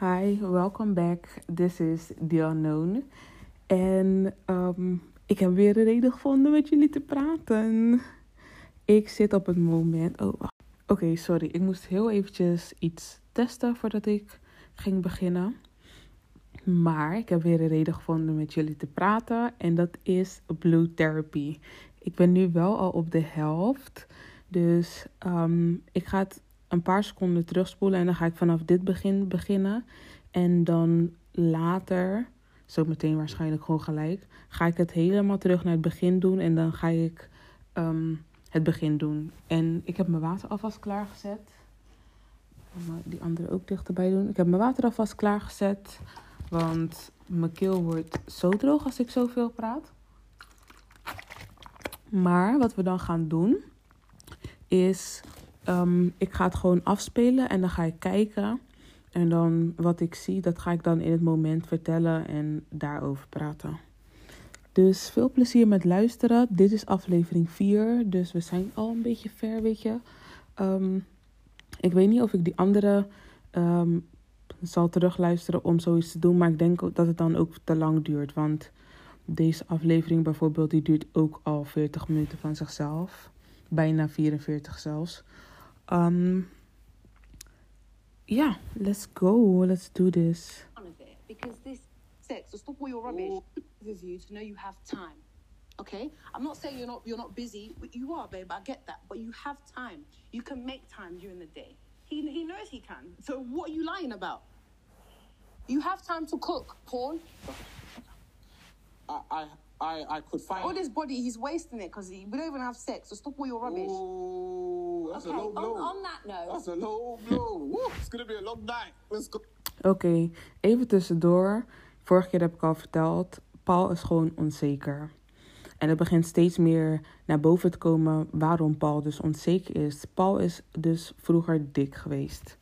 Hi, welcome back. This is The Unknown. En ehm, ik heb weer een reden gevonden met jullie te praten. Ik zit op het moment. Oh. Oké, sorry. Ik moest heel eventjes iets testen voordat ik ging beginnen. Maar ik heb weer een reden gevonden met jullie te praten. En dat is Blue Therapy. Ik ben nu wel al op de helft. Dus ehm, ik ga het een paar seconden terugspoelen en dan ga ik vanaf dit begin beginnen. En dan later, zo meteen waarschijnlijk gewoon gelijk, ga ik het helemaal terug naar het begin doen. En dan ga ik ehm, het begin doen. En ik heb mijn water alvast klaargezet. Die andere ook dichterbij doen. Ik heb mijn water alvast klaargezet. Want mijn keel wordt zo droog als ik zoveel praat. Maar wat we dan gaan doen is Ehm, ik ga het gewoon afspelen en dan ga ik kijken. En dan wat ik zie, dat ga ik dan in het moment vertellen en daarover praten. Dus veel plezier met luisteren. Dit is aflevering 4, dus we zijn al een beetje ver, weet je. Ehm, ik weet niet of ik die andere um, zal terugluisteren om zoiets te doen, maar ik denk dat het dan ook te lang duurt. Want deze aflevering bijvoorbeeld, die duurt ook al 40 minuten van zichzelf. Bijna 44 zelfs. Um, yeah, let's go. Let's do this. Because this sex, so stop all your rubbish with you to know you have time. Okay, I'm not saying you're not you're not busy. You are, babe. I get that, but you have time. You can make time during the day. He he knows he can. So what are you lying about? You have time to cook, Paul. I I I, I could find all this body. He's wasting it because we don't even have sex. So stop all your rubbish. Ooh, that's okay, a low blow. On, on that note, that's a low blow. Woo, it's gonna be a long night. Let's go. Oké, okay, even tussendoor. Vorige keer heb ik al verteld, Paul is gewoon onzeker. En het begint steeds meer naar boven te komen waarom Paul dus onzeker is. Paul is dus vroeger dik geweest.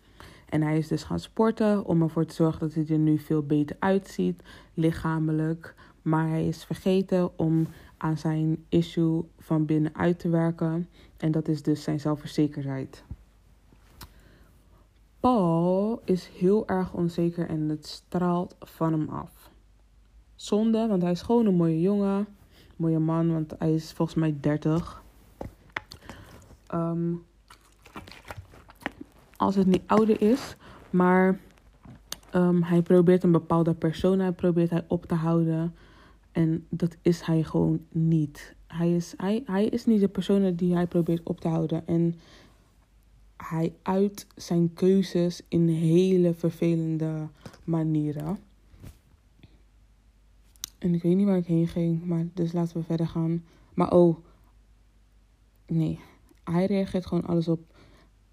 En hij is dus gaan sporten om ervoor te zorgen dat hij er nu veel beter uitziet, lichamelijk. Maar hij is vergeten om aan zijn issue van binnenuit te werken. En dat is dus zijn zelfverzekerdheid. Paul is heel erg onzeker en het straalt van hem af. Zonde, want hij is gewoon een mooie jongen. Mooie man, want hij is volgens mij 30. Um, als het niet ouder is. Maar um, hij probeert een bepaalde persona probeert hij op te houden. En dat is hij gewoon niet. Hij is, hij, hij is niet de persoon die hij probeert op te houden. En hij uit zijn keuzes in hele vervelende manieren. En ik weet niet waar ik heen ging, maar dus laten we verder gaan. Maar oh, nee. Hij reageert gewoon alles op,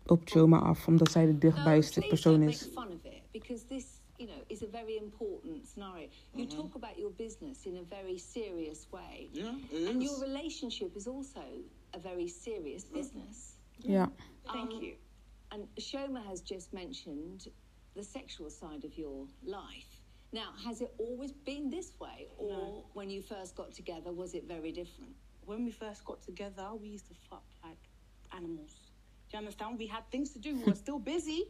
op Choma af, omdat zij de dichtbijste persoon is. You know, is a very important scenario. You mm-hmm. talk about your business in a very serious way. Yeah, And your relationship is also a very serious business. Yeah. Thank um, you. And Shoma has just mentioned the sexual side of your life. Now, has it always been this way, or no. when you first got together, was it very different? When we first got together, we used to fuck like animals. Do you understand? We had things to do. We were still busy.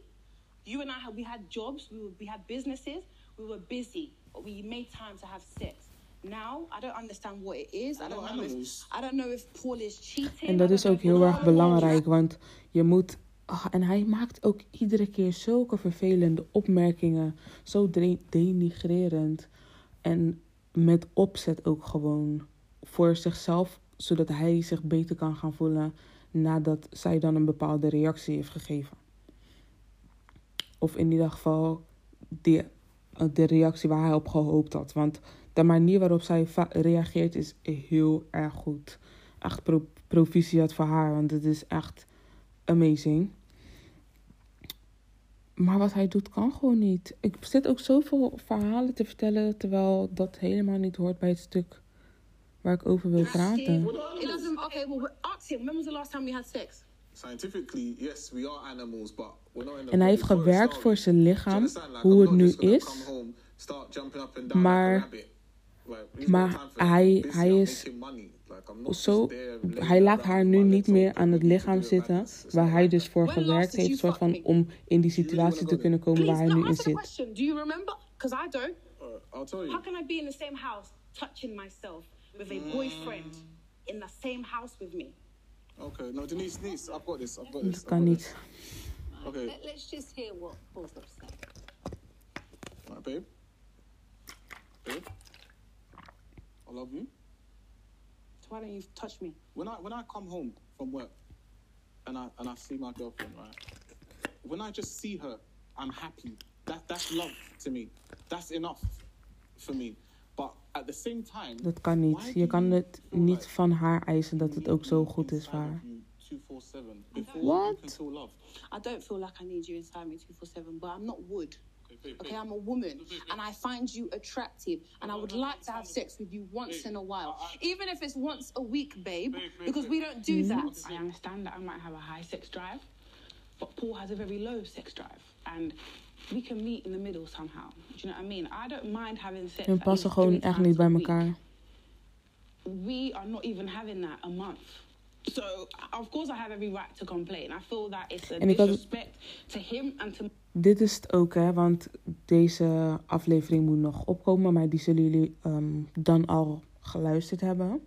You and I, had, we had jobs, we, were, we had businesses, we were busy, but we made time to have sex. Now, I don't understand what it is. I don't, know if, I don't know if Paul is cheating. En dat is ook heel erg belangrijk, want je moet Oh, en hij maakt ook iedere keer zulke vervelende opmerkingen. Zo denigrerend. En met opzet ook gewoon. Voor zichzelf, zodat hij zich beter kan gaan voelen. Nadat zij dan een bepaalde reactie heeft gegeven. Of in ieder geval de, de reactie waar hij op gehoopt had. Want de manier waarop zij reageert is heel erg goed. Echt pro proficiat voor haar, want het is echt amazing. Maar wat hij doet kan gewoon niet. Ik zit ook zoveel verhalen te vertellen, terwijl dat helemaal niet hoort bij het stuk waar ik over wil praten. Okay, well, ask him. When was the last time we had sex? Scientifically, yes, we are animals, but we're not in En hij heeft gewerkt voor zijn lichaam, hoe het nu is. Maar, maar hij, hij is zo, hij laat haar nu niet meer aan het lichaam zitten waar hij dus voor gewerkt heeft, soort van om in die situatie te kunnen komen waar hij nu in zit. question. Do you remember? Because I don't. Alright, I'll tell you. How can I be in the same house touching myself with a boyfriend in the same house with me? Okay, no, Denise, Denise, I've got this. I've got Dat this. I've got this. Okay, Let, let's just hear what Paul's got to say. Alright, babe. Babe, I love you. So why don't you touch me? When I when I come home from work, and I and I see my girlfriend, right? When I just see her, I'm happy. That that's love to me. That's enough for me. But at the same time, Dat kan why niet. Je you kan het feel niet like van haar eisen dat het you ook need zo me goed is inside voor of haar. you 247 before What? you can feel love. I don't feel like I need you inside me 247, but I'm not wood. Okay, babe, Okay, babe. I'm a woman and I find you attractive and I would like to have sex with you once in a while. Even if it's once a week, babe, because we don't do that. I understand that I might have a high sex drive, but Paul has a very low sex drive, and we can meet in the middle somehow. Do you know what I mean? I don't mind having sex. We passen gewoon echt niet bij elkaar. We are not even having that a month. So of course I have every right to complain. I feel that it's a had- disrespect to him and to Dit is het ook, hè, want deze aflevering moet nog opkomen, maar die zullen jullie ehm, dan al geluisterd hebben.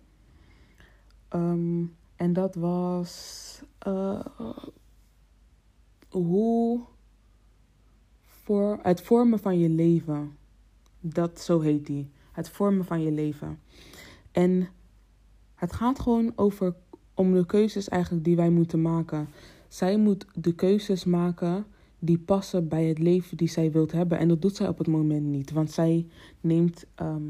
Ehm, en dat was eh, hoe voor het vormen van je leven. Dat zo heet die. Het vormen van je leven. En het gaat gewoon over om de keuzes eigenlijk die wij moeten maken. Zij moet de keuzes maken die passen bij het leven die zij wilt hebben. En dat doet zij op het moment niet. Want zij neemt. ehm,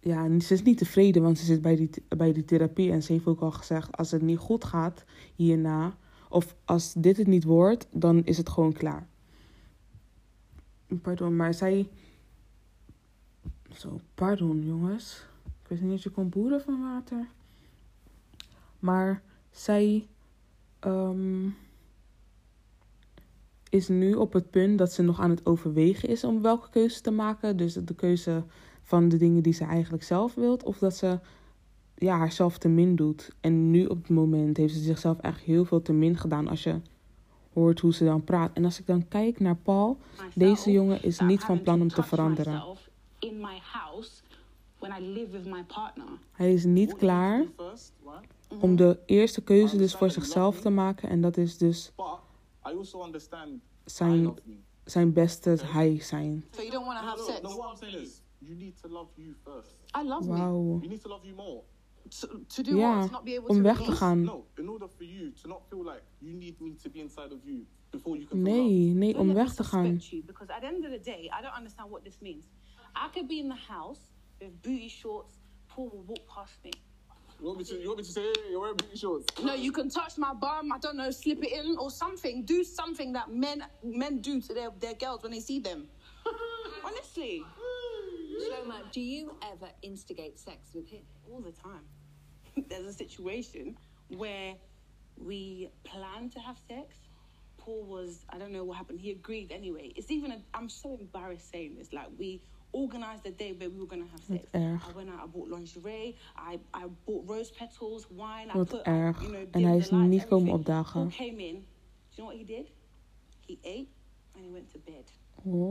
ja, ze is niet tevreden, want ze zit bij die, bij die therapie. En ze heeft ook al gezegd: als het niet goed gaat hierna, of als dit het niet wordt, dan is het gewoon klaar. Pardon, maar zij. Zo, pardon jongens. Ik wist niet dat je kon boeren van water. Maar zij. ehm, is nu op het punt dat ze nog aan het overwegen is om welke keuze te maken. Dus de keuze van de dingen die ze eigenlijk zelf wilt. Of dat ze ja, haarzelf te min doet. En nu op het moment heeft ze zichzelf eigenlijk heel veel te min gedaan als je hoort hoe ze dan praat. En als ik dan kijk naar Paul, deze jongen is niet van plan om te veranderen. myself In my house when I live with my partner. Hij is niet klaar om de eerste keuze dus voor zichzelf te maken. En dat is dus zijn, zijn beste hij zijn. So you don't want to have no, sex? no, what I'm saying is, you need to love you first. I love me. Wauw. You need to love you more. To, to do Ja, what? To not be able om to weg te release? gaan. No, in order for you to not feel like you need me to be inside of you before you can feel love. Nee, nee, Don't om weg te gaan. You, because at the end of the day, I don't understand what this means. I could be in the house with booty shorts. Paul will walk past me. You want me to? You want me to say hey, you're wearing booty shorts? No, you can touch my bum. I don't know, slip it in or something. Do something that men men do to their, their girls when they see them. Honestly, Shoma, do you ever instigate sex with him? all the time. There's a situation where we planned to have sex. Paul was, I don't know what happened. He agreed anyway. It's even, a, I'm so embarrassed saying this. Like, we organized a day where we were going to have sex. erg. I went out, I bought lingerie, I, I bought rose petals, wine. I Wat put, erg. you know, En hij the is lights, niet komen opdagen. Paul came in. Do you know what he did? He ate and he went to bed.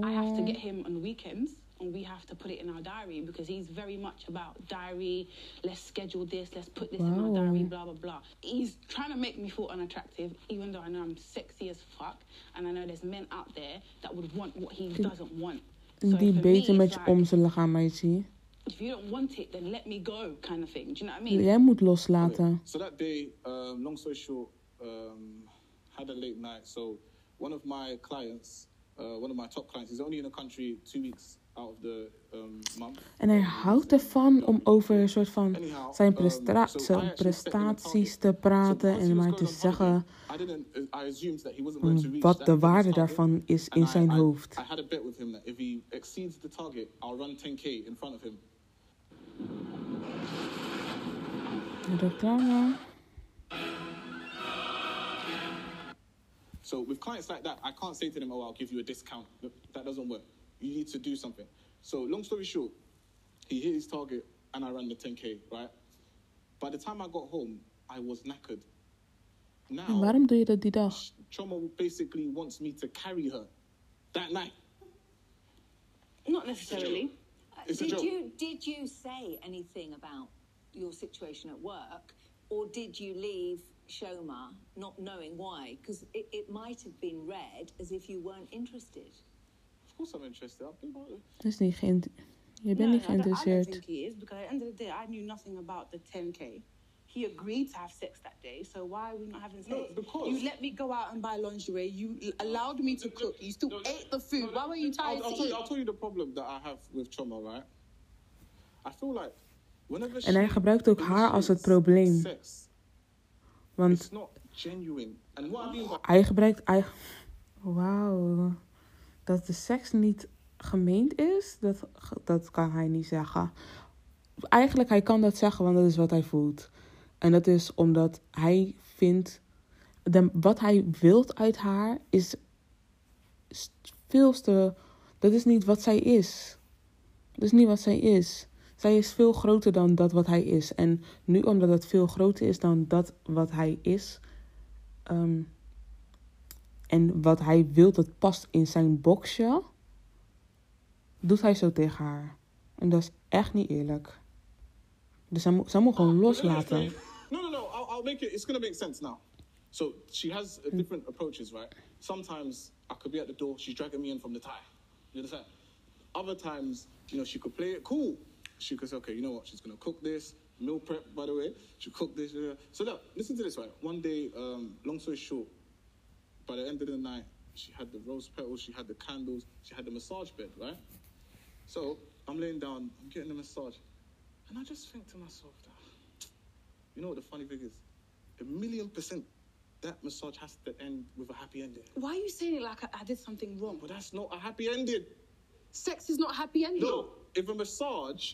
I have to Oh. get him on weekends and we have to put it in our diary because he's very much about diary. Let's schedule this, let's put this in our diary, blah, blah, blah. He's trying to make me feel unattractive, even though I know I'm sexy as fuck. And I know there's men out there that would want what he doesn't want. So Die for beter me, met it's je like, om zullen gaan, meisje. If you don't want it, then let me go, kind of thing. Do you know what I mean? Jij moet loslaten. So that day, um, long story short, um, had a late night. So one of my clients, uh, one of my top clients, he's only in the country two weeks um. En hij houdt ervan om over een soort van zijn um, prestra- so I zijn actually set him a prestaties te praten en maar te zeggen uh, wat de waarde daarvan is in zijn hoofd. I had a bet with him that if he exceeds the target, I'll run 10k in front of him. Reclame. So with clients like that, I can't say to them, "Oh, I'll give you a discount." That doesn't work. You need to do something. So long story short, he hit his target, and I ran the 10k. Right. By the time I got home, I was knackered. Now, waarom doe je dat die dag? Choma basically wants me to carry her that night. Not necessarily. It's a did you did you say anything about your situation at work, or did you leave Shoma not knowing why? Because it, it might have been read as if you weren't interested. Of course, I'm interested. I've been Dat is niet geïnt- Je bent No, niet I don't, I don't geïnteresseerd. think he is because at the end of the day, I knew nothing about the 10k. He agreed to have sex that day, so why are we not having sex? No, because- you let me go out and buy lingerie. You l- allowed me to cook. You still ate the food. Why were you tired I'll, I'll, to tell you? I'll tell you the problem that I have with Choma, right? I feel like whenever En hij she gebruikt ook haar als het initiates probleem. Sex, Want it's not genuine. And what I mean by hij gebruikt... Hij... Wauw. Dat de seks niet gemeend is, dat, dat kan hij niet zeggen. Eigenlijk, hij kan dat zeggen, want dat is wat hij voelt. En dat is omdat hij vindt... De, wat hij wilt uit haar is veel te... Dat is niet wat zij is. Dat is niet wat zij is. Zij is veel groter dan dat wat hij is. En nu, omdat het veel groter is dan dat wat hij is... ehm, en wat hij wil dat past in zijn boxje... doet hij zo tegen haar. En dat is echt niet eerlijk. Dus hij moet, zij moet gewoon loslaten. No, no, no. I'll, I'll make it. It's gonna make sense now. So she has uh, different approaches, right? Sometimes I could be at the door. She's dragging me in from the tie. You understand? Other times, you know, she could play it cool. She could say, okay, you know what? She's gonna cook this meal prep, by the way. She cook this. So look, listen to this, right? One day, um, long story short, by the end of the night, she had the rose petals, she had the candles, she had the massage bed, right? So I'm laying down, I'm getting a massage, and I just think to myself, that, you know what the funny thing is? A million percent, that massage has to end with a happy ending. Why are you saying it like I, I did something wrong? But that's not a happy ending. Sex is not a happy ending. No, if a massage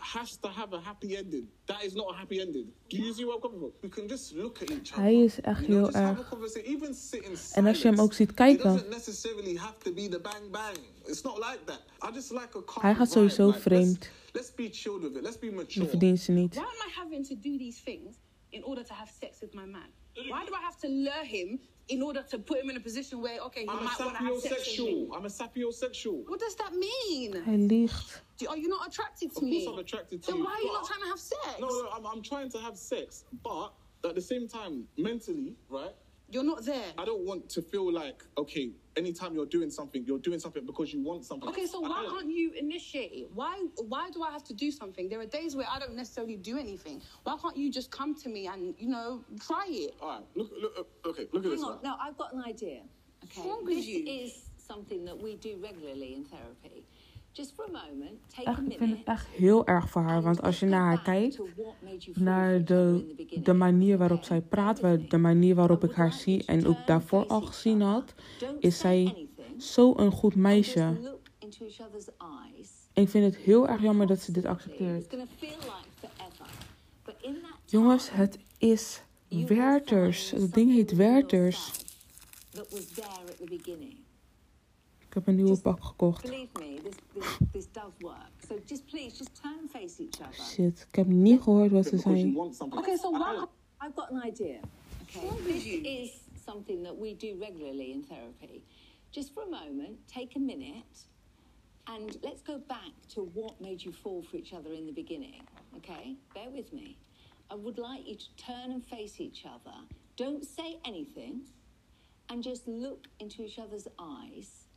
has to have a happy ending, that is not a happy ending. Do you see where I'm coming from? We can just look at each other. Hij is echt you know, heel just have a erg. conversation, even sit in En als je hem silence. ook ziet It kijken. doesn't necessarily have to be the bang bang. It's not like that. I just like a calm Hij gaat sowieso like, vreemd. Let's, let's be chilled with it. Let's be Die mature. verdient ze niet. Why am I having to do these things in order to have sex with my man? Why do I have to lure him in order to put him in a position where, okay, he I'm might want to have sex with me? sapiosexual. I'm a sapiosexual. What does that mean? Hij liegt. Do- Are you not attracted to Of me? course I'm attracted to then you, why are you not trying to have sex? No, no, I'm, I'm trying to have sex, but at the same time, mentally, right? You're not there. I don't want to feel like, okay, anytime you're doing something, you're doing something because you want something. Okay, so I- why I- can't you initiate it? Why why do I have to do something? There are days where I don't necessarily do anything. Why can't you just come to me and you know try it? All right, look, look, uh, okay, look at this Hang one. on, no, I've got an idea. Okay, wrong this you? is something that we do regularly in therapy. Echt, ik vind het echt heel erg voor haar. Want als je naar haar kijkt, naar de, de manier waarop zij praat, de manier waarop ik haar zie en ook daarvoor al gezien had, is zij zo'n goed meisje. En ik vind het heel erg jammer dat ze dit accepteert. Jongens, het is Werters. Het ding heet Werters. Yourself That was there at the beginning. Ik heb een nieuwe Just pak gekocht. Believe me, this, this, this does work. So just please, just turn and face each other. Shit, ik heb niet gehoord wat ze because you zei. Okay, so I- why? I've got an idea. Okay, this is something that we do regularly in therapy. Just for a moment, take a minute, and let's go back to what made you fall for each other in the beginning. Okay, bear with me. I would like you to turn and face each other. Don't say anything, and just look into each other's eyes for approximately.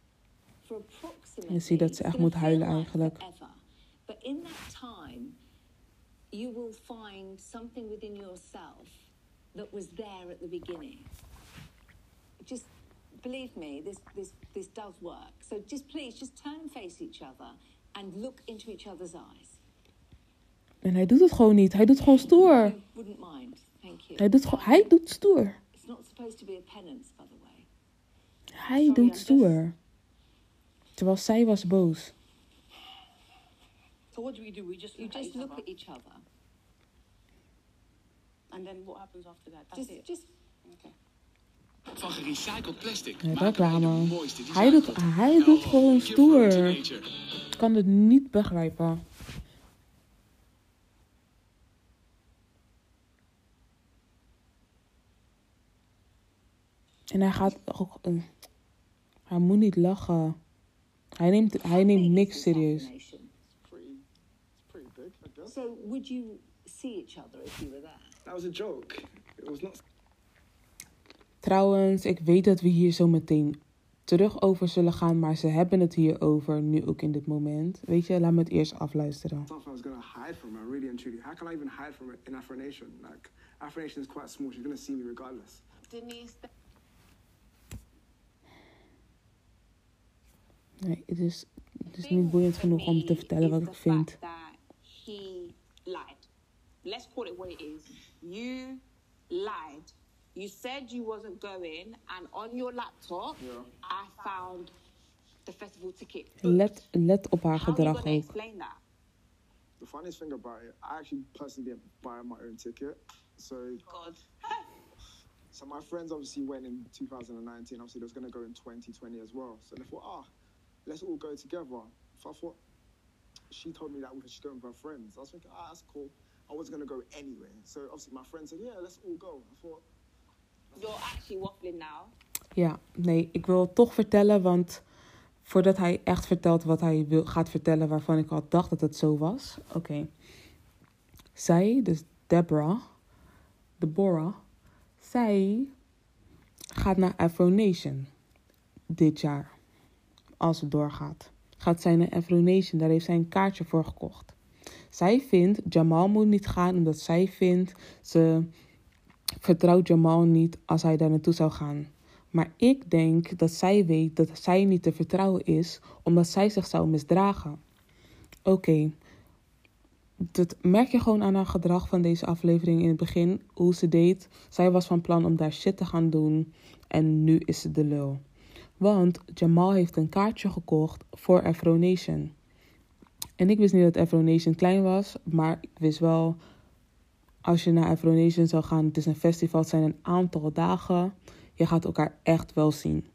Je ziet dat ze echt moet huilen eigenlijk. in that time, you will find something within yourself that was there at the beginning. Just believe me, this this this does work. So just please, just turn and face each other and look into each other's eyes. En hij doet het gewoon niet. Hij doet gewoon stoer. Hij doet, gewoon- hij doet stoer. It's not supposed to be a penance, by the way. Hij doet stoer terwijl zij was boos. So what do we do? We just you just look at each other. And then what happens after that? That's just, it. Just... Okay. Van gerecycled plastic. Ja, dat drama. Hij doet, hij doet gewoon stoer. Ik kan het niet begrijpen. En hij gaat ook. hij moet niet lachen. Hij neemt, hij neemt niks serieus. Assassination. Pretty, it's pretty big, I guess. So would you see each other if you were there? That was a joke. It was not Trouwens, ik weet dat we hier zo meteen terug over zullen gaan, maar ze hebben het hier over, nu ook in dit moment. Weet je, laat me het eerst afluisteren. stuff I was gonna hide from her, really and truly. How can I even hide from it in Afro Nation? Like, Afro Nation is quite small. She's gonna see me regardless. Denise, Nee, het is, het is niet boeiend genoeg om te vertellen wat ik vind. that he lied. Let's call it what it is. You lied. You said you wasn't going, and on your laptop, Yeah. I found the festival ticket. Let, let op haar gedrag ook. explain that? The funniest thing about it, I actually personally didn't buy my own ticket. So, God. so my friends obviously went in 2019. Obviously, they was gonna go in 2020 as well. So they thought, ah, let's all go together. So I thought, she told me that she's going with her friends. I was thinking, ah, that's cool. I was gonna go anyway. So obviously, my friend said, yeah, let's all go. I thought, You're actually waffling now. Ja, nee, ik wil het toch vertellen, want voordat hij echt vertelt wat hij wil, gaat vertellen, waarvan ik al dacht dat het zo was. Oké. Zij, dus Deborah, Deborah, zij gaat naar Afro Nation dit jaar. Als het doorgaat. Gaat zij naar Afro Nation, daar heeft zij een kaartje voor gekocht. Zij vindt, Jamal moet niet gaan, omdat zij vindt, ze vertrouwt Jamal niet als hij daar naartoe zou gaan. Maar ik denk dat zij weet dat zij niet te vertrouwen is, omdat zij zich zou misdragen. Oké, dat merk je gewoon aan haar gedrag van deze aflevering in het begin, hoe ze deed. Zij was van plan om daar shit te gaan doen en nu is ze de lul. Want Jamal heeft een kaartje gekocht voor Afro Nation. En ik wist niet dat Afro Nation klein was, maar ik wist wel als je naar Afro Nation zou gaan, het is een festival, het zijn een aantal dagen. Je gaat elkaar echt wel zien.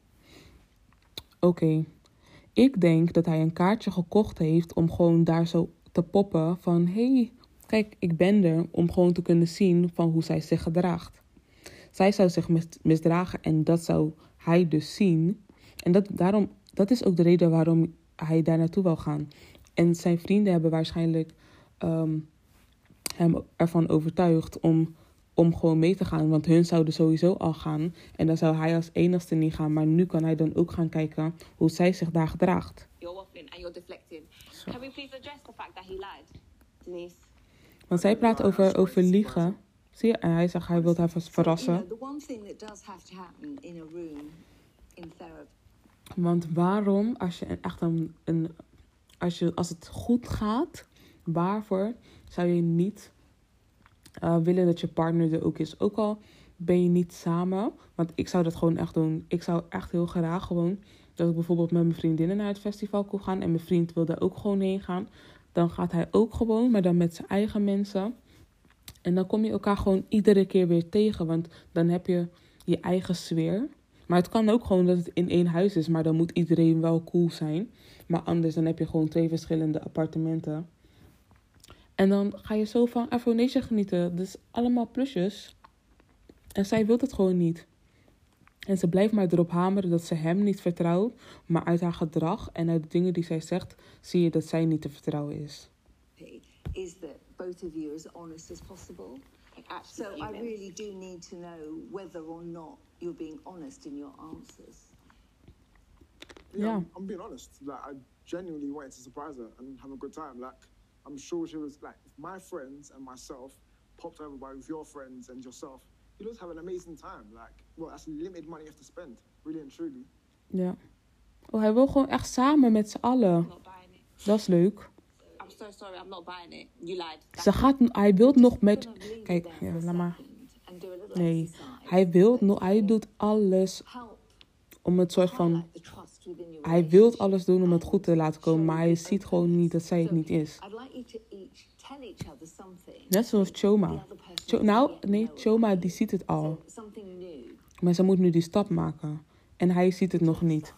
Oké, ik denk dat hij een kaartje gekocht heeft om gewoon daar zo te poppen van... hey, kijk, ik ben er, om gewoon te kunnen zien van hoe zij zich gedraagt. Zij zou zich mis- misdragen en dat zou hij dus zien. En dat, daarom, dat is ook de reden waarom hij daar naartoe wil gaan. En zijn vrienden hebben waarschijnlijk ehm, hem ervan overtuigd om, om gewoon mee te gaan. Want hun zouden sowieso al gaan. En dan zou hij als enigste niet gaan. Maar nu kan hij dan ook gaan kijken hoe zij zich daar gedraagt. You're waffling and you're deflecting. Can we please address the fact that he lied? Denise. Want zij praat over, over liegen. Zie je? En hij zegt hij wil haar You verrassen. know, the one thing that does have to happen in a room in therapy Want waarom, als je echt een, een als, je, als het goed gaat, waarvoor zou je niet eh, willen dat je partner er ook is? Ook al ben je niet samen, want ik zou dat gewoon echt doen. Ik zou echt heel graag gewoon dat ik bijvoorbeeld met mijn vriendinnen naar het festival kon gaan en mijn vriend wil daar ook gewoon heen gaan. Dan gaat hij ook gewoon, maar dan met zijn eigen mensen. En dan kom je elkaar gewoon iedere keer weer tegen, want dan heb je je eigen sfeer. Maar het kan ook gewoon dat het in één huis is, maar dan moet iedereen wel cool zijn. Maar anders dan heb je gewoon twee verschillende appartementen. En dan ga je zo van Afro Nation genieten. Dus allemaal plusjes. En zij wil het gewoon niet. En ze blijft maar erop hameren dat ze hem niet vertrouwt. Maar uit haar gedrag en uit de dingen die zij zegt, zie je dat zij niet te vertrouwen is. is that both of you as honest as possible. So. I really do need to know whether or not you're being honest in your answers. Yeah, Yeah. I'm, I'm being honest. Like, I genuinely wanted to surprise her and have a good time. Like, I'm sure she was like, if my friends and myself popped over by with your friends and yourself, you'll just have an amazing time. Like, well, that's limited money you have to spend, really and truly. Ja. Oh, hij wil gewoon echt samen met z'n allen. Dat is leuk. I'm so sorry, I'm not buying it. You lied. Ze gaat, hij wil nog met. Kijk, you ja, laat maar. Nee, hij wil, hij doet alles om het soort van. Hij wil alles doen om het goed te laten komen, maar hij ziet gewoon niet dat zij het niet is. I'd like you to each tell each other something. Net zoals Choma. Cho- nou, nee, Choma die ziet het al. Maar ze moet nu die stap maken. En hij ziet het nog niet.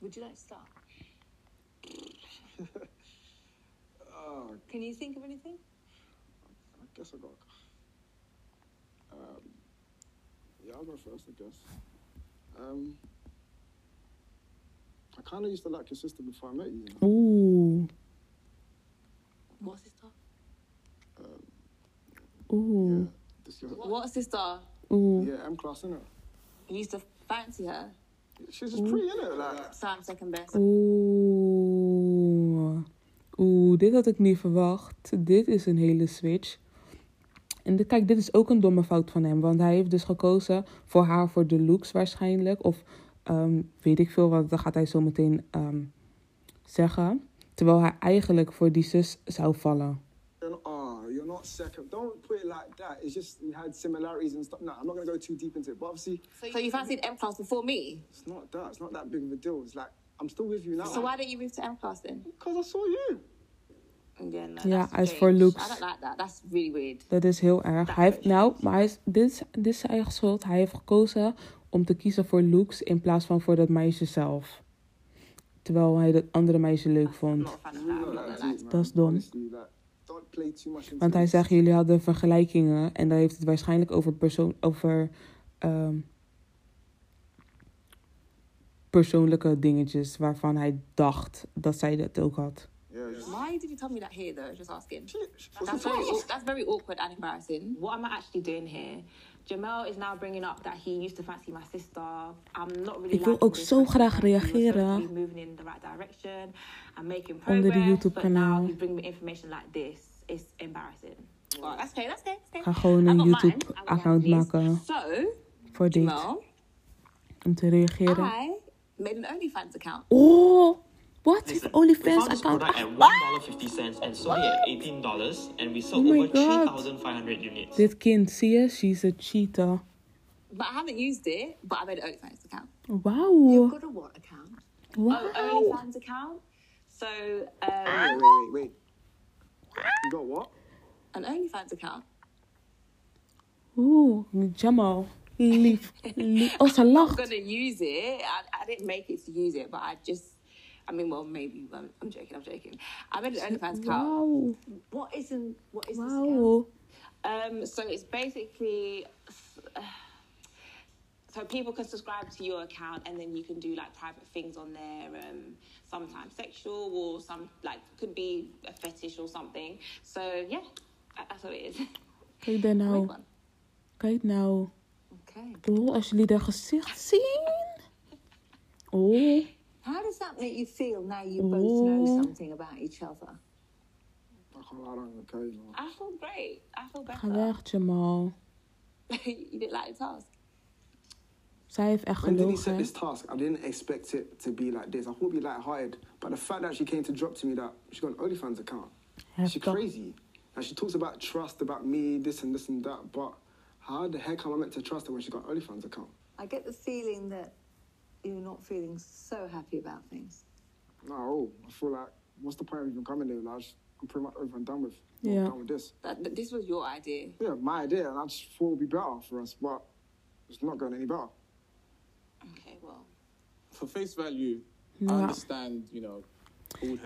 Would you like to start? Uh, Can you think of anything? I guess I got. Um, yeah, I'll go first, I guess. Um, I kind of used to like your sister before I met you. you know? Oeh. What sister? Ooh. Yeah, this your, What sister? Oeh. yeah, M class, innit? You used to fancy her? She's just pretty, innit? Like, Sam second best. Oeh. Oeh, dit had ik niet verwacht. Dit is een hele switch. En dit, kijk, dit is ook een domme fout van hem. Want hij heeft dus gekozen voor haar voor de looks waarschijnlijk. Of ehm, weet ik veel wat, dat gaat hij zo meteen ehm, zeggen. Terwijl hij eigenlijk voor die zus zou vallen. you're not, oh, you're not second. Don't put it like that. It's just we had similarities and stuff. Nah, I'm not gonna go too deep into it. But obviously, So you fancied M class before me? it's not that. It's not that big of a deal. It's like I'm still with you now. So why didn't you move to M class then? Because I saw you. Yeah, no, Ja, that's hij is strange. voor looks. I don't like that. That's really weird. Dat is heel erg. Hij heeft, nou, maar hij is, dit, is, dit is zijn eigen schuld. Hij heeft gekozen om te kiezen voor looks in plaats van voor dat meisje zelf. Terwijl hij dat andere meisje leuk I'm vond. Dat is dom. Want hij zegt, jullie hadden vergelijkingen. En dan heeft het waarschijnlijk over, persoon, over ehm, persoonlijke dingetjes waarvan hij dacht dat zij dat ook had. Yeah, just- Why did you tell me that here though? Just asking. That's very, that's very awkward and embarrassing. what am I actually doing here? Jamel is now bringing up that he used to fancy my sister. I'm not really Ik wil ook zo graag reageren. moving in the right direction and making Onder de progress. YouTube-kanaal. But now he's bringing me information like this. It's embarrassing. Well, that's okay. That's okay. That's okay. Ga gewoon I een mine. YouTube-account I got mine, maken. So, voor dit. Jamal, Om te reageren. I made an OnlyFans account. Oh, wat? Listen, Heeft OnlyFans we found this account? product at $1.50 and sold it at $18 and we sold Oh over 3,500 units. Dit kind, zie je? She's a cheater. But I haven't used it, but I made an OnlyFans account. Wauw. Got a what account? Oh, OnlyFans account. So, um, Wait, wait, wait, wait. You got what? An OnlyFans account. Oeh, Jamal. Lief. Lief. Oh, ze I'm lacht. gonna use it. I, I didn't make it to use it, but I just, I mean, well, maybe. I'm, I'm joking. I'm joking. I made an OnlyFans account. Wauw. What is an what is this account? Wauw. um, so it's basically. So people can subscribe to your account, and then you can do like private things on there. Um, sometimes sexual, or some like could be a fetish or something. So yeah, that- that's what it is. Kijk daar nou. Wait one. Kijk nou. Okay. Oh, als jullie haar gezicht zien. Oh. How does that make you feel now you both know Oh. something about each other? I can't lie, I don't even care, you know. I feel great. I feel Ga better. weg, Jamal. you didn't like the task. Zij heeft When did he set this task? I didn't expect it to be like this. I thought it'd be light-hearted. But the fact that she came to drop to me that she got an OnlyFans account, she Heftig. crazy. And she talks about trust, about me, this and this and that. But how the heck am I meant to trust her when she got an OnlyFans account? I get the feeling that you're not feeling so happy about things. No, oh, I feel like, what's the point of even coming there? Like, I just- I'm pretty much over and done with. Yeah. done with this. That, but this was your idea. Yeah, my idea, and I just thought it would be better for us, but it's not going any better. For face value, I Ja. understand, you know.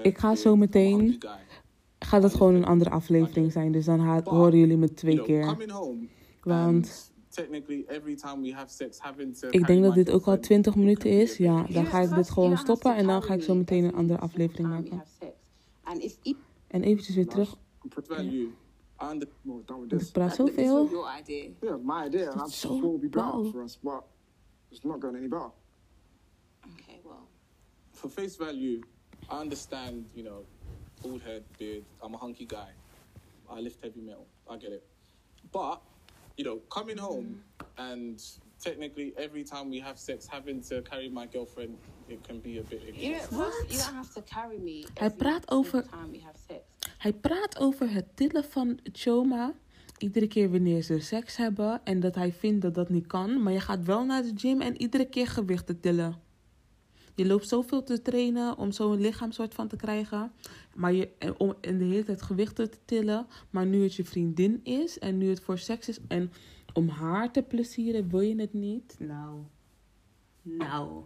Ik ga zo meteen-. Gaat het gewoon een andere aflevering zijn. Dus dan horen jullie me twee You know, keer. Want and technically, every time we have sex, having to. ik denk dat dit ook al girlfriend, 20 it can minuten is. Ja, dan ga ik dit gewoon stoppen. En dan ga ik zo meteen een andere aflevering maken. En eventjes weer terug. Ik praat zoveel. was your idea. Yeah, my idea, and I just So thought it would be better wow. for us, but it's not going any better. For face value, I understand, you know, bald head, beard. I'm a hunky guy. I lift heavy metal. I get it. But, you know, coming home and technically every time we have sex, having to carry my girlfriend, it can be a bit. You don't, you don't have to carry me. Hij praat over- single time we have sex. Hij praat over het tillen van Choma. Iedere keer wanneer ze seks hebben. En dat hij vindt dat dat niet kan. Maar je gaat wel naar de gym en iedere keer gewichten tillen. Je loopt zoveel te trainen om zo'n lichaam soort van te krijgen. Maar je, en om en de hele tijd gewichten te tillen. Maar nu het je vriendin is en nu het voor seks is. En om haar te plezieren wil je het niet. Nou. Nou.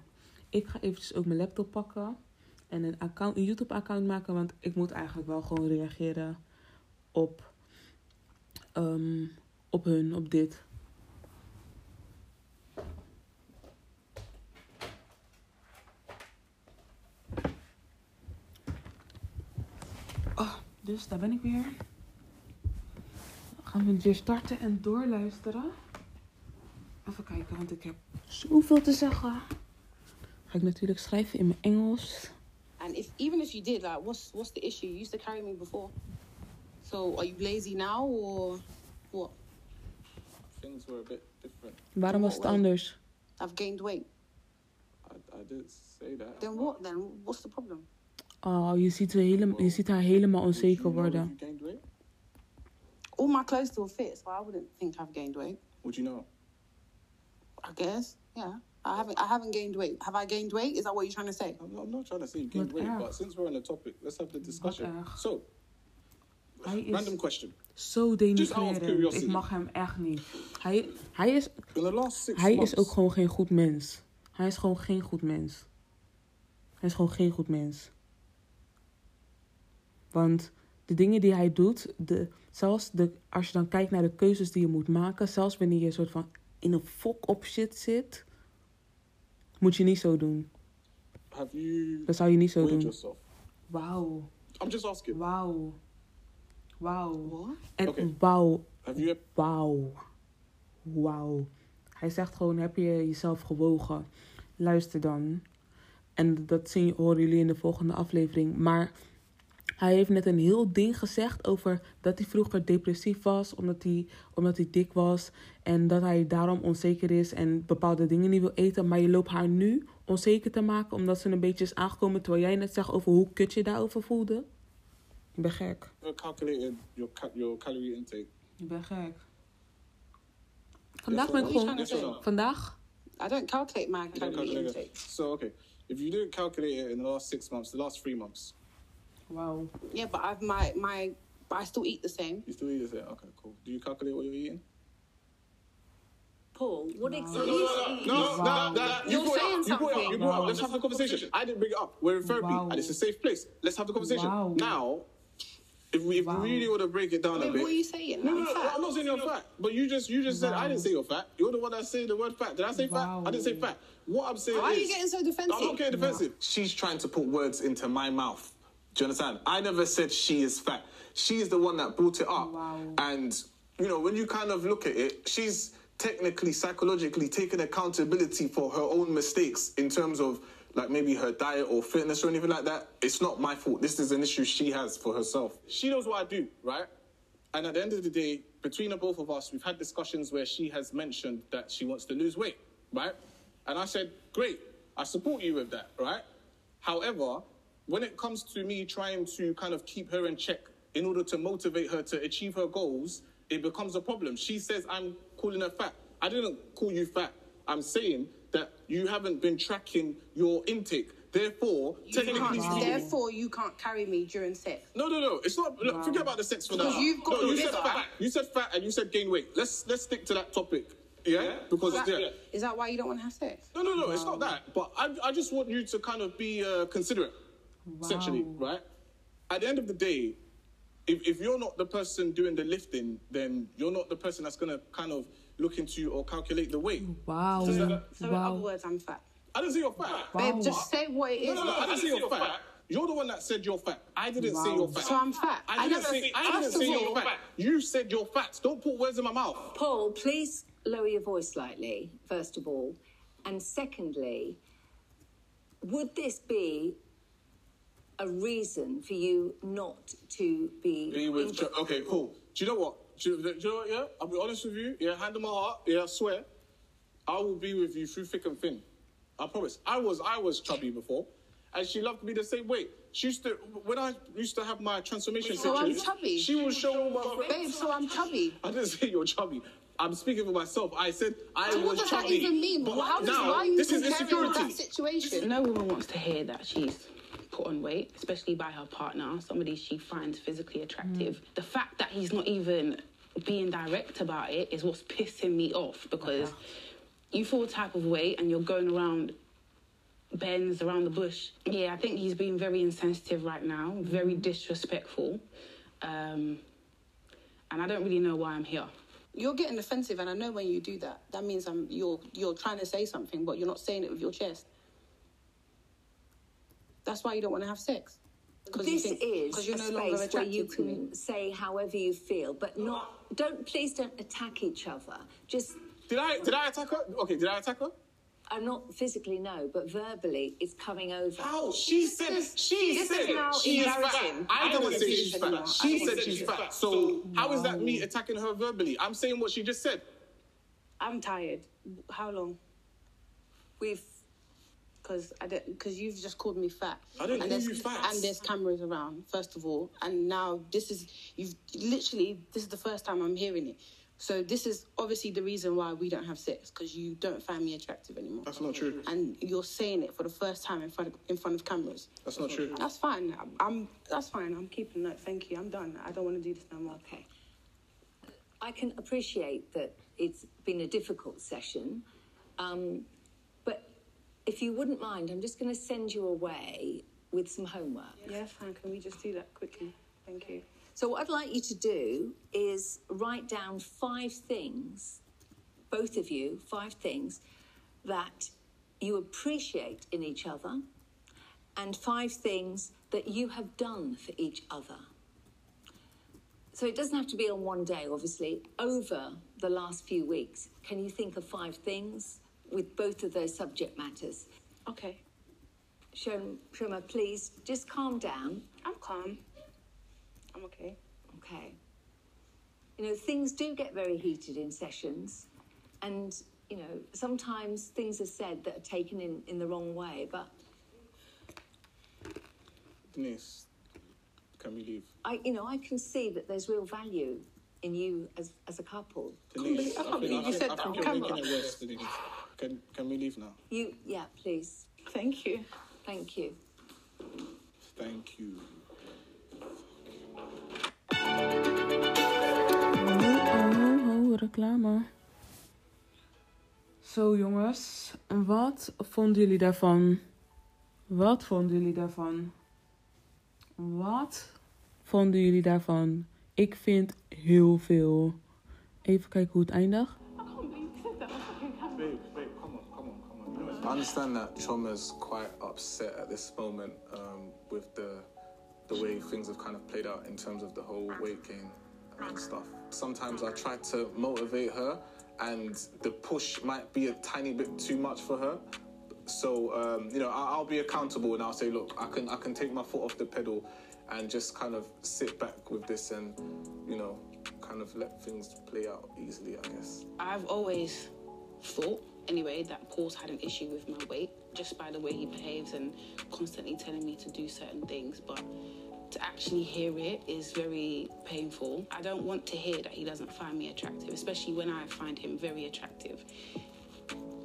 Ik ga eventjes ook mijn laptop pakken. En een, account, een YouTube-account maken, want ik moet eigenlijk wel gewoon reageren op, ehm, op hun, op dit. Oh, dus daar ben ik weer. Dan gaan we weer starten en doorluisteren. Even kijken, want ik heb zoveel te zeggen. Ga ik natuurlijk schrijven in mijn Engels. And if even if you did, like, what's what's the issue? You used to carry me before. So are you lazy now or what? Things were a bit different. Waarom was het anders? I've gained weight. I, I didn't say that. Then what? Then what's the problem? Oh, je ziet, ze helemaal, je ziet haar helemaal onzeker worden. All my clothes still fit, so I wouldn't think I've gained weight. Would you know? I guess, yeah. I haven't. I haven't gained weight. Have I gained weight? Is that what you're trying to say? I'm not, I'm not trying to say you gained Wat weight, erg. but since we're on the topic, let's have the discussion. erg. So, Hij is random question. zo denigrerend. curiosity. Ik mag hem echt niet. Hij, hij, is, In the last six hij months, is ook gewoon geen goed mens. Hij is gewoon geen goed mens. Hij is gewoon geen goed mens. Want de dingen die hij doet, de, zelfs de, als je dan kijkt naar de keuzes die je moet maken, zelfs wanneer je een soort van in een fok op shit zit, moet je niet zo doen. have you Dat zou je niet zo doen. Wauw, I'm just asking. wauw, wauw. En wauw, you Wauw. Wauw. Hij zegt gewoon, heb je jezelf gewogen? Luister dan. En dat zien, horen jullie in de volgende aflevering. Maar hij heeft net een heel ding gezegd over dat hij vroeger depressief was. Omdat hij, omdat hij dik was. En dat hij daarom onzeker is en bepaalde dingen niet wil eten. Maar je loopt haar nu onzeker te maken omdat ze een beetje is aangekomen. Terwijl jij net zegt over hoe kut je daarover voelde. Je bent gek. calculated your ca- your calorie intake? Je bent gek. Vandaag ben ik gewoon... Vandaag? I don't calculate my calorie intake. So okay, if you didn't calculate it in the last six months, the last three months, Wauw. Yeah, but I've my my. But I still eat the same. you still eat the same. Okay, cool. Do you calculate what you're eating? Paul, what exactly? No, Wow. no, no. You You're brought saying up. You brought up. You brought it up. Let's have the conversation. I didn't bring it up. We're in therapy, Wow. and it's a safe place. Let's have the conversation. Wow. Now, if we if Wow. we really want to break it down a bit. what are you saying? No, no, I'm no. I'm not saying you're fat, but you just you just said I didn't say you're fat. You're the one that said the word fat. Did I say Wow. fat? I didn't say fat. What I'm saying is Why are you getting so defensive? I'm not getting defensive. She's trying to put words into my mouth. Do you understand? I never said she is fat. She's the one that brought it up. Wow. And you know, when you kind of look at it, she's technically, psychologically taking accountability for her own mistakes in terms of like maybe her diet or fitness or anything like that. It's not my fault. This is an issue she has for herself. She knows what I do, right? And at the end of the day, between the both of us, we've had discussions where she has mentioned that she wants to lose weight, right? And I said, great, I support you with that, right? However, when it comes to me trying to kind of keep her in check in order to motivate her to achieve her goals, it becomes a problem. She says I'm calling her fat. I didn't call you fat. I'm saying that you haven't been tracking your intake. Therefore, You technically can't, speaking, Therefore, you can't carry me during sex. no, no, no. It's not. Look, forget about the sex for now. You've got no, you said bigger. fat. You said fat, and you said gain weight. Let's let's stick to that topic. Yeah, because Is that, yeah. is that why you don't want to have sex? No, no, no. It's not that. But I, I just want you to kind of be uh, considerate sexually, right? At the end of the day, if if you're not the person doing the lifting, then you're not the person that's gonna kind of look into or calculate the weight. Wow. So, in other words, I'm fat. I didn't say you're fat. Babe, just say what it No, no, no. I didn't say you're fat. You're the one that said you're fat. I didn't say you're fat. So I'm fat. I I didn't never- say, I didn't first of say you're all- fat. You said you're fat. Don't put words in my mouth. Paul, please lower your voice slightly, first of all. And secondly, would this be a reason for you not to be, Be with in- okay, cool. Do you know what? Do you, do you know what? Yeah, I'll be honest with you. Yeah, hand on my heart. Yeah, I swear, I will be with you through thick and thin. I promise. I was I was chubby before, and she loved me the same way. She used to when I used to have my transformation So I'm chubby. She would show all my Babe, so I'm chubby. I didn't say you're chubby. I'm speaking for myself. I said I So was what does that chubby. even mean? But How does now, why are you this is comparing insecurity. that situation? No woman wants to hear that she's put on weight, especially by her partner, somebody she finds physically attractive. Mm. The fact that he's not even being direct about it is what's pissing me off because uh-huh. you feel a type of weight and you're going around bends around the bush. Yeah, I think he's being very insensitive right now, very mm. disrespectful. Um, and I don't really know why I'm here. You're getting offensive, and I know when you do that, that means I'm you're you're trying to say something, but you're not saying it with your chest. That's why you don't want to have sex. Because you This think- is because you're a no longer space where you attracted me. can say however you feel, but not. Don't please don't attack each other. Just Did I did I attack her? Okay, did I attack her? I'm not physically no, but verbally it's coming over. How? She said she this said is now she is fat. embarrassing. I I don't don't say she's she's fat. anymore. She said she's she's fat. So how is that me attacking her verbally? I'm saying what she just said. I'm tired. How long? We've because I don't because you've just called me fat. I didn't and call there's, you fat. And there's cameras around, first of all, and now this is you've literally this is the first time I'm hearing it. So this is obviously the reason why we don't have sex because you don't find me attractive anymore. That's not true. And you're saying it for the first time in front of, in front of cameras. That's not true. That's fine. I'm, I'm that's fine. I'm keeping that. Thank you. I'm done. I don't want to do this no more. okay. I can appreciate that it's been a difficult session, um, but if you wouldn't mind, I'm just going to send you away with some homework. Yeah, fine. Can we just do that quickly? Thank you. So, what I'd like you to do is write down five things, both of you, five things that you appreciate in each other, and five things that you have done for each other. So, it doesn't have to be on one day, obviously. Over the last few weeks, can you think of five things with both of those subject matters? Okay. Shoma, Shoma please just calm down. I'm calm. I'm okay. Okay. You know, things do get very heated in sessions, and, you know, sometimes things are said that are taken in, in the wrong way, but Denise, can we leave? I, you know, I can see that there's real value in you as, as a couple. Denise, I can't believe you think- said I that think you're making it worse, Denise. Can can we leave now? You, yeah, please. Thank you. Thank you. Thank you. Oh, oh, reclame. Zo jongens, wat vonden jullie daarvan? Wat vonden jullie daarvan? Wat vonden jullie daarvan? Ik vind heel veel. Even kijken hoe het eindigt. I understand that Choma's quite upset at this moment um, with the the way things have kind of played out in terms of the whole weight gain and stuff. Sometimes I try to motivate her, and the push might be a tiny bit too much for her. So um, you know, I- I'll be accountable, and I'll say, look, I can I can take my foot off the pedal, and just kind of sit back with this, and you know, kind of let things play out easily, I guess. I've always thought, anyway, that Paul's had an issue with my weight just by the way he behaves and constantly telling me to do certain things. But to actually hear it is very painful. I don't want to hear that he doesn't find me attractive, especially when I find him very attractive.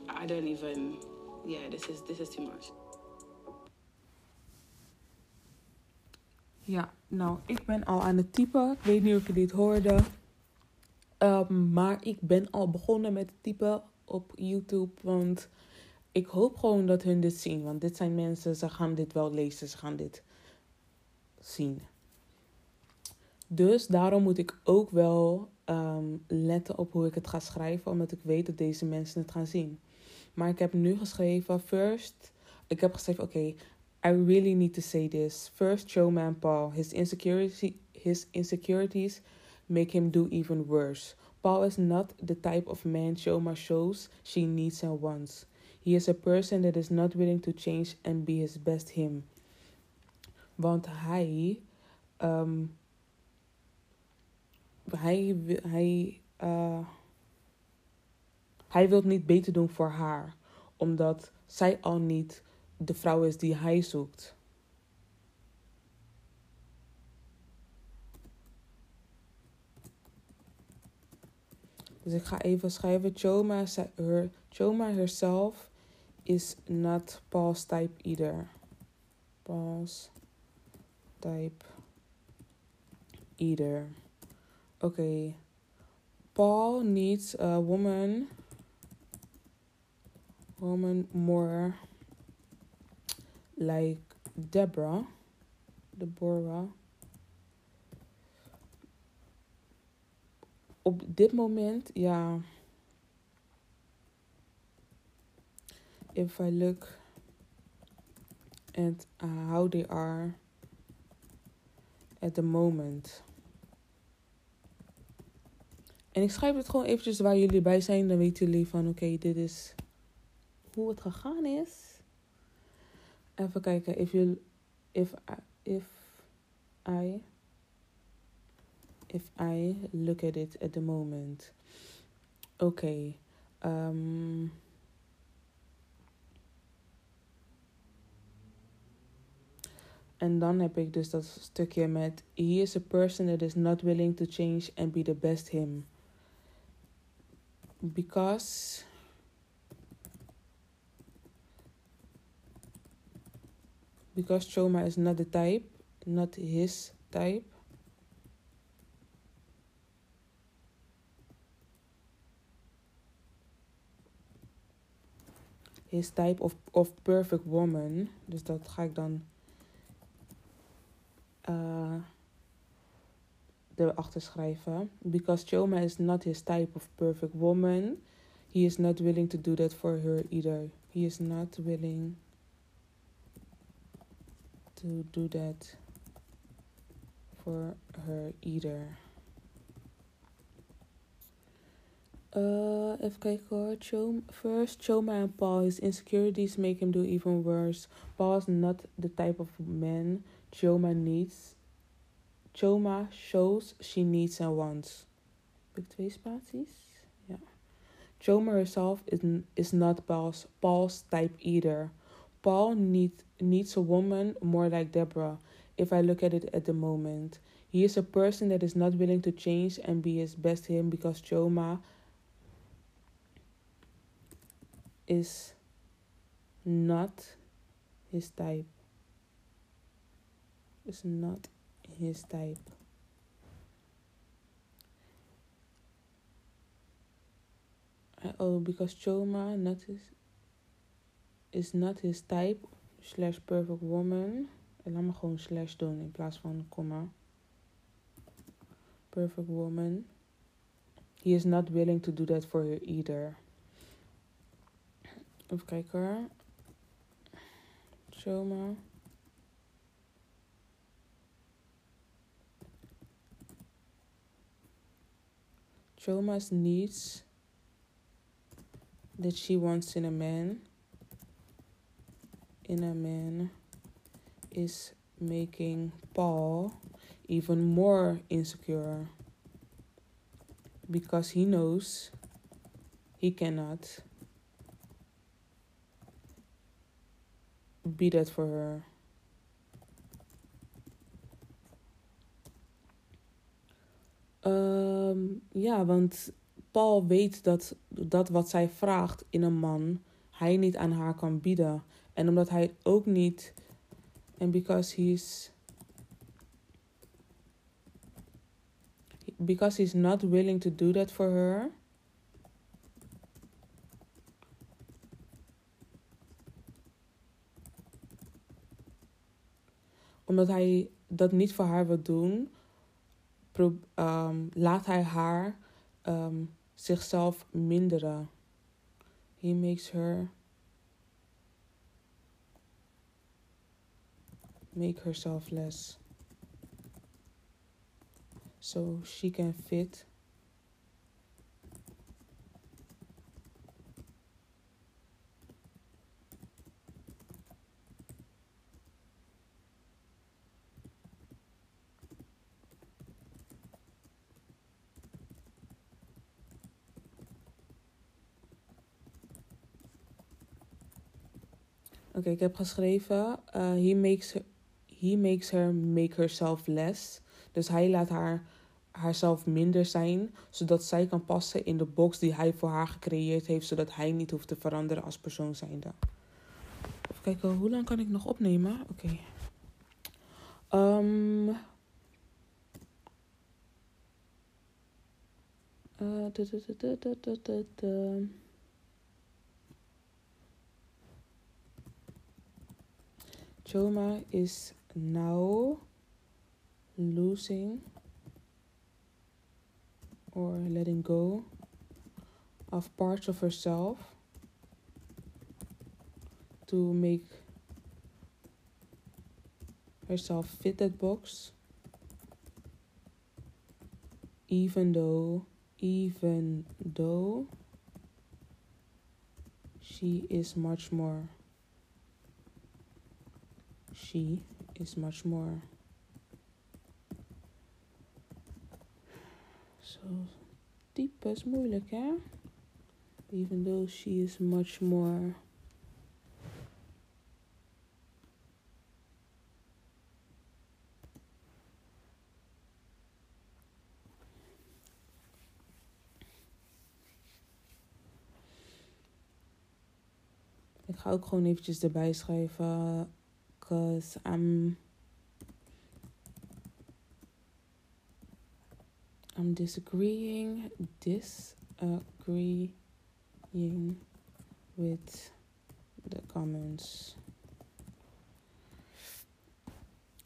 I don't even. Yeah, this is this is too much. Ja, nou, ik ben al aan het typen. Ik weet niet of je dit hoorde. Ehm, maar ik ben al begonnen met het typen op YouTube. Want ik hoop gewoon dat hun dit zien. Want dit zijn mensen, ze gaan dit wel lezen. Ze gaan dit zien. Dus daarom moet ik ook wel ehm, letten op hoe ik het ga schrijven. Omdat ik weet dat deze mensen het gaan zien. Maar ik heb nu geschreven, first... Ik heb geschreven, oké, I really need to say this. First, showman Paul. His insecurity, his insecurities make him do even worse. Paul is not the type of man Shoma shows she needs and wants. He is a person that is not willing to change and be his best him. Want hij, ehm, hij, hij, eh, hij wil niet beter doen voor haar, omdat zij al niet de vrouw is die hij zoekt. Dus ik ga even schrijven. Choma, her, Choma herself is not Paul's type either. Paul's type either. Okay. Paul needs a woman. Woman more like Deborah, Deborah. Op dit moment, ja. If I look at uh, how they are at the moment. En ik schrijf het gewoon eventjes waar jullie bij zijn. Dan weten jullie van oké, dit is hoe het gegaan is. Even kijken. If you, if, I- if I, if I look at it at the moment. Okay. ehm, en dan heb ik dus dat stukje met he is a person that is not willing to change and be the best him. Because because trauma is not the type, not his type. His type of, of perfect woman. Dus dat ga ik dan uh, erachter schrijven. Because Choma is not his type of perfect woman. He is not willing to do that for her either. He is not willing to do that for her either. Uh, kijken hoor. Chom, first, Choma and Paul. His insecurities make him do even worse. Paul is not the type of man Choma needs. Choma shows she needs and wants. Ik twee spaties? Ja. Choma herself is, is not Paul's, Paul's type either. Paul need, needs a woman more like Deborah, if I look at it at the moment. He is a person that is not willing to change and be his best him because Choma is not his type. Is not his type. Uh, Oh, because Choma not his, is not his type slash perfect woman. En laat me gewoon slash doen in plaats van comma. Perfect woman. He is not willing to do that for her either. Even kijken hoor. Choma. Choma's needs that she wants in a man in a man is making Paul even more insecure because he knows he cannot be that for her. Ehm, ja, want Paul weet dat dat wat zij vraagt in een man, hij niet aan haar kan bieden. En omdat hij ook niet. En because he's. Because he's not willing to do that for her. Omdat hij dat niet voor haar wil doen, pro- ehm, laat hij haar ehm, zichzelf minderen. He makes her make herself less. So she can fit Oké, ik heb geschreven. uh, he, makes her, he makes her make herself less. Dus hij laat haar haarzelf minder zijn, zodat zij kan passen in de box die hij voor haar gecreëerd heeft, zodat hij niet hoeft te veranderen als persoon zijnde. Even kijken, hoe lang kan ik nog opnemen? Oké. Ehm. Eh, Choma is now losing or letting go of parts of herself to make herself fit that box even though even though she is much more she is much more. Zo diep is moeilijk hè? Even though she is much more. Ik ga ook gewoon eventjes erbij schrijven. Cause I'm... I'm disagreeing, disagreeing with the comments.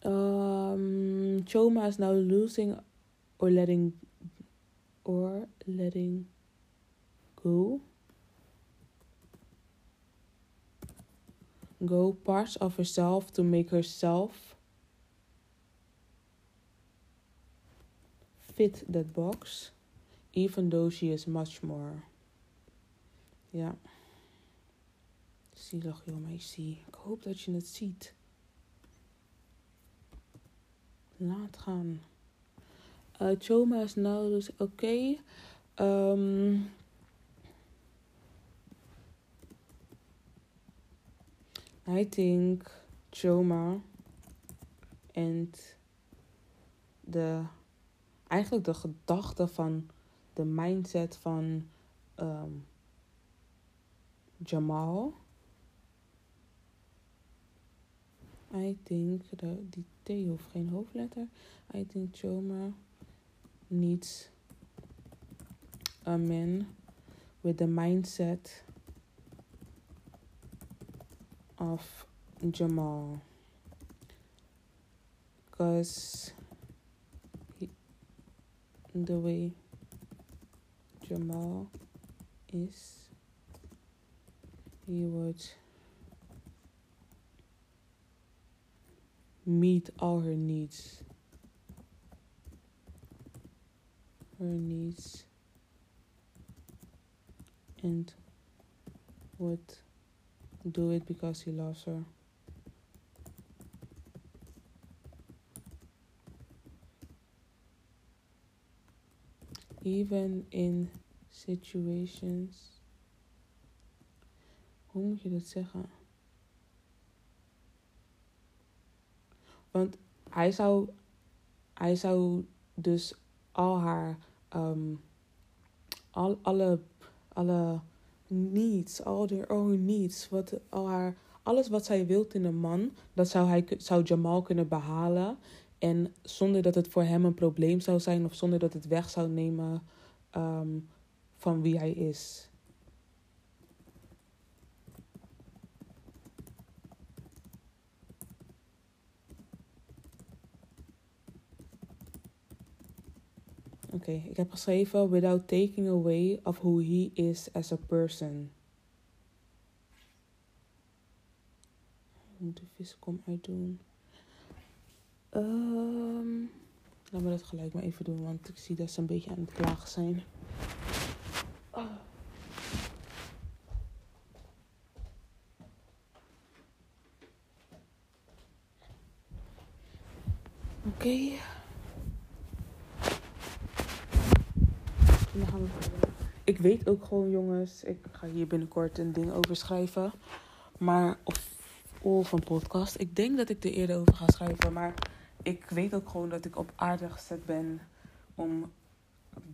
Um, Choma is now losing or letting or letting go go parts of herself to make herself fit that box, even though she is much more. Ja. Zielig, joh, meisje. Ik hoop dat je het ziet. Laat gaan. Uh, Choma is nou dus oké. Um, I think Choma en de eigenlijk de gedachte van de mindset van um, Jamal. I think de, die T hoeft geen hoofdletter. I think Choma needs a man with the mindset of Jamal because the way Jamal is, he would meet all her needs. Her needs and would do it because he loves her. Even in situations. Hoe moet je dat zeggen? Want hij zou, hij zou dus al haar, um, al, alle, alle needs, all their own needs, wat, al haar, alles wat zij wilt in een man, dat zou, hij, zou Jamal kunnen behalen. En zonder dat het voor hem een probleem zou zijn of zonder dat het weg zou nemen um, van wie hij is. Okay, ik heb geschreven without taking away of who he is as a person. Ik moet de viscom uitdoen. Um, laat me dat gelijk maar even doen, want ik zie dat ze een beetje aan het klagen zijn. Oh. Oké. Okay. Dan gaan we verder. Ik weet ook gewoon, jongens, ik ga hier binnenkort een ding over schrijven. Maar, of, of een podcast. Ik denk dat ik er eerder over ga schrijven. Maar ik weet ook gewoon dat ik op aarde gezet ben om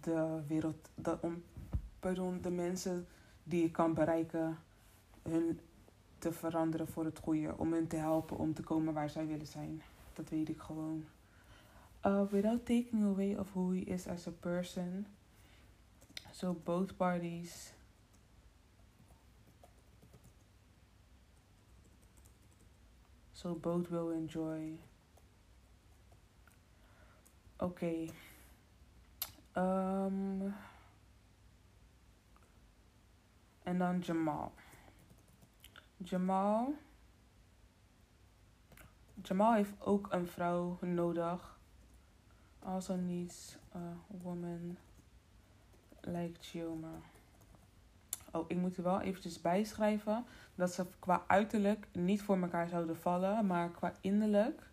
de wereld, om, pardon, de mensen die ik kan bereiken, hun te veranderen voor het goede. Om hen te helpen om te komen waar zij willen zijn. Dat weet ik gewoon. Uh, without taking away of who he is as a person. So both parties So both will enjoy. Oké. Ehm, en dan Jamal. Jamal. Jamal heeft ook een vrouw nodig. Also needs a woman like Chioma. Oh, ik moet er wel eventjes bijschrijven dat ze qua uiterlijk niet voor elkaar zouden vallen, maar qua innerlijk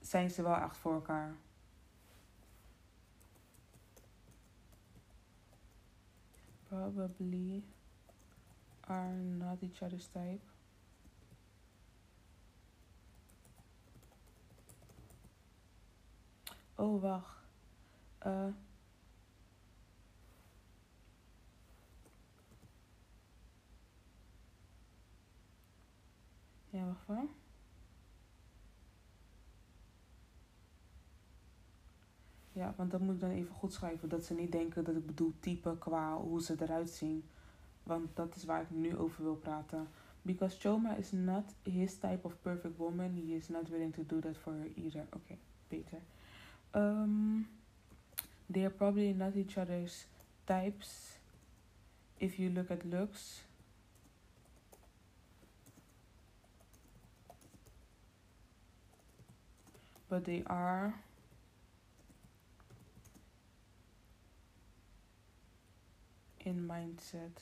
zijn ze wel echt voor elkaar. Probably are not each other's type. Oh, wacht. Uh, ja, want dat moet ik dan even goed schrijven. Dat ze niet denken dat ik bedoel type qua hoe ze eruit zien. Want dat is waar ik nu over wil praten. Because Choma is not his type of perfect woman. He is not willing to do that for her either. Oké, beter. Um, they are probably not each other's types if you look at looks. But they are in mindset.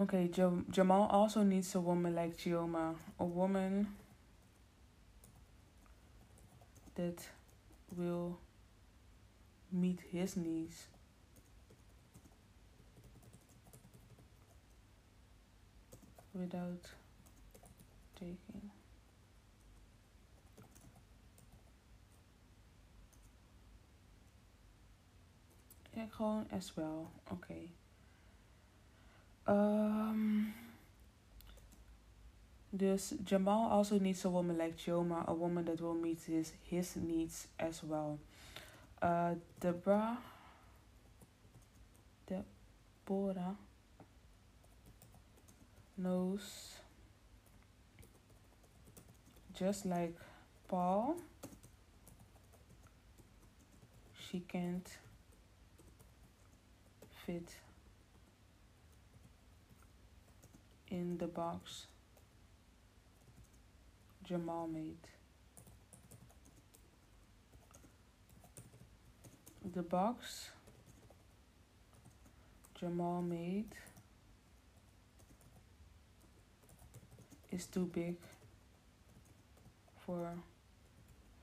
Okay, jo- Jamal also needs a woman like Chioma, a woman that will meet his needs. Without taking. Ja, gewoon as well. Okay. Um, dus Jamal also needs a woman like Chioma, a woman that will meet his his needs as well. Uh, Deborah, Deborah knows just like Paul. She can't fit in the box Jamal made. The box Jamal made is too big for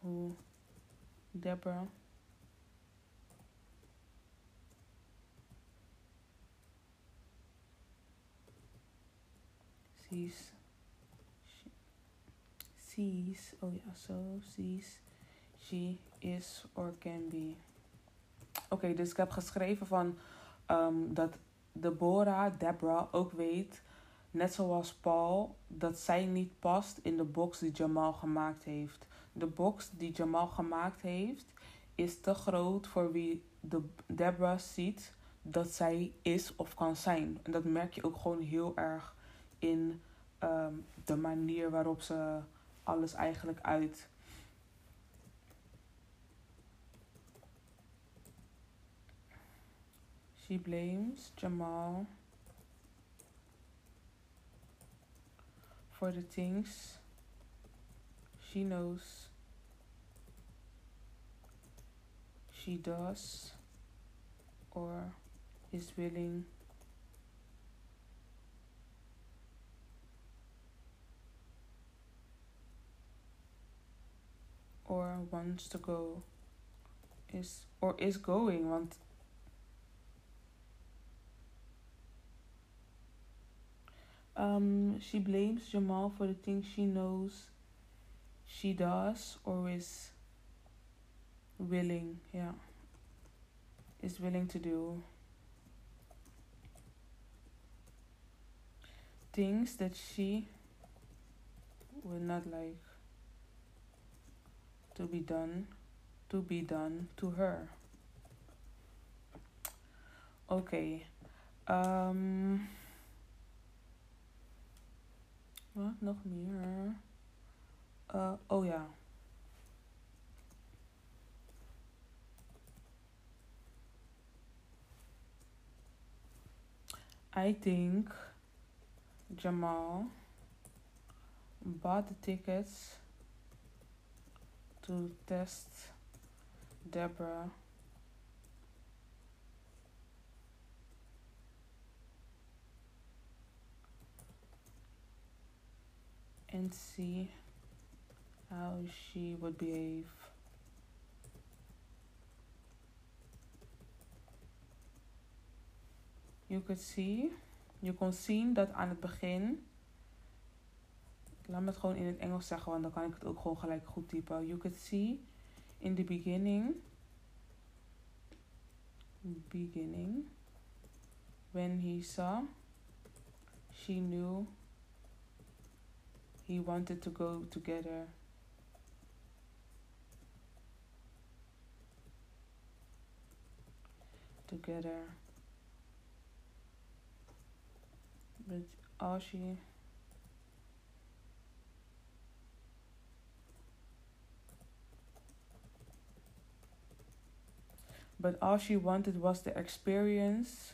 who Deborah sees sees oh yeah so sees she is or can be. Oké okay, dus ik heb geschreven van um, dat Deborah Deborah ook weet net zoals Paul dat zij niet past in de box die Jamal gemaakt heeft de box die Jamal gemaakt heeft is te groot voor wie de Deborah ziet dat zij is of kan zijn en dat merk je ook gewoon heel erg in um, de manier waarop ze alles eigenlijk uit. She blames Jamal for the things she knows she does or is willing or wants to go is or is going want um she blames Jamal for the things she knows she does or is willing yeah is willing to do things that she would not like to be done to be done to her. Okay. Um, Wat nog meer? Uh, oh ja. I think Jamal bought the tickets to test Deborah and see how she would behave. You could see, je kon zien dat aan het begin, laat me het gewoon in het Engels zeggen, want dan kan ik het ook gewoon gelijk goed typen. You could see in the beginning, beginning, when he saw, she knew he wanted to go together. Together. But all she but all she wanted was the experience.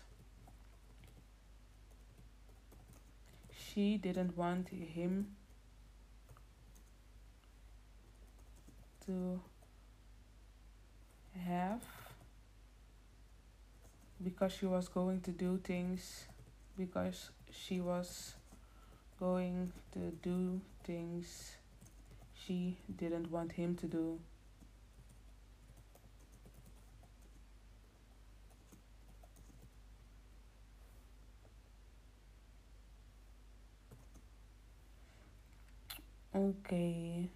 She didn't want him to have because she was going to do things because she was going to do things she didn't want him to do. Okay.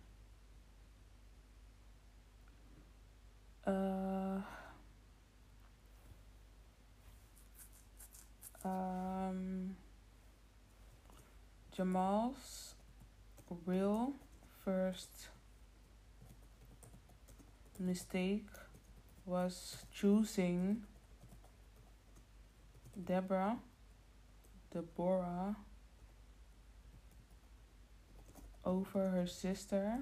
Uh, um, Jamal's real first mistake was choosing Deborah, Deborah, over her sister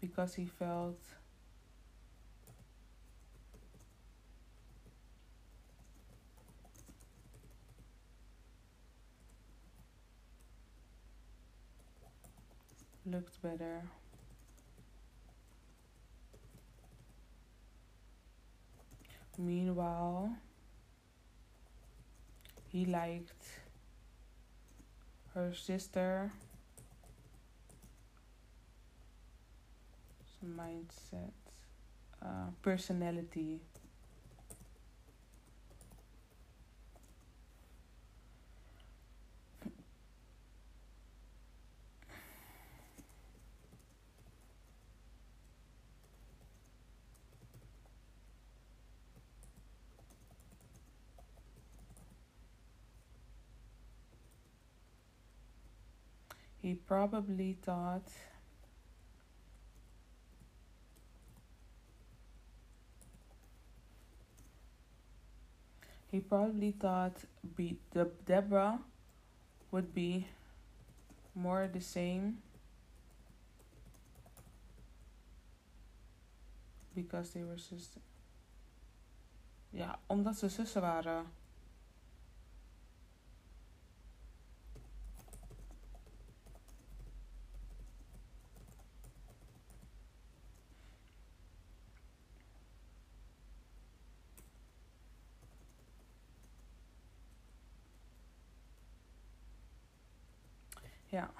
because he felt looked better. Meanwhile, he liked her sister mindset uh, personality He probably thought he probably thought be the Deborah would be more the same because they were sisters. Ja, omdat ze zussen waren. Ja.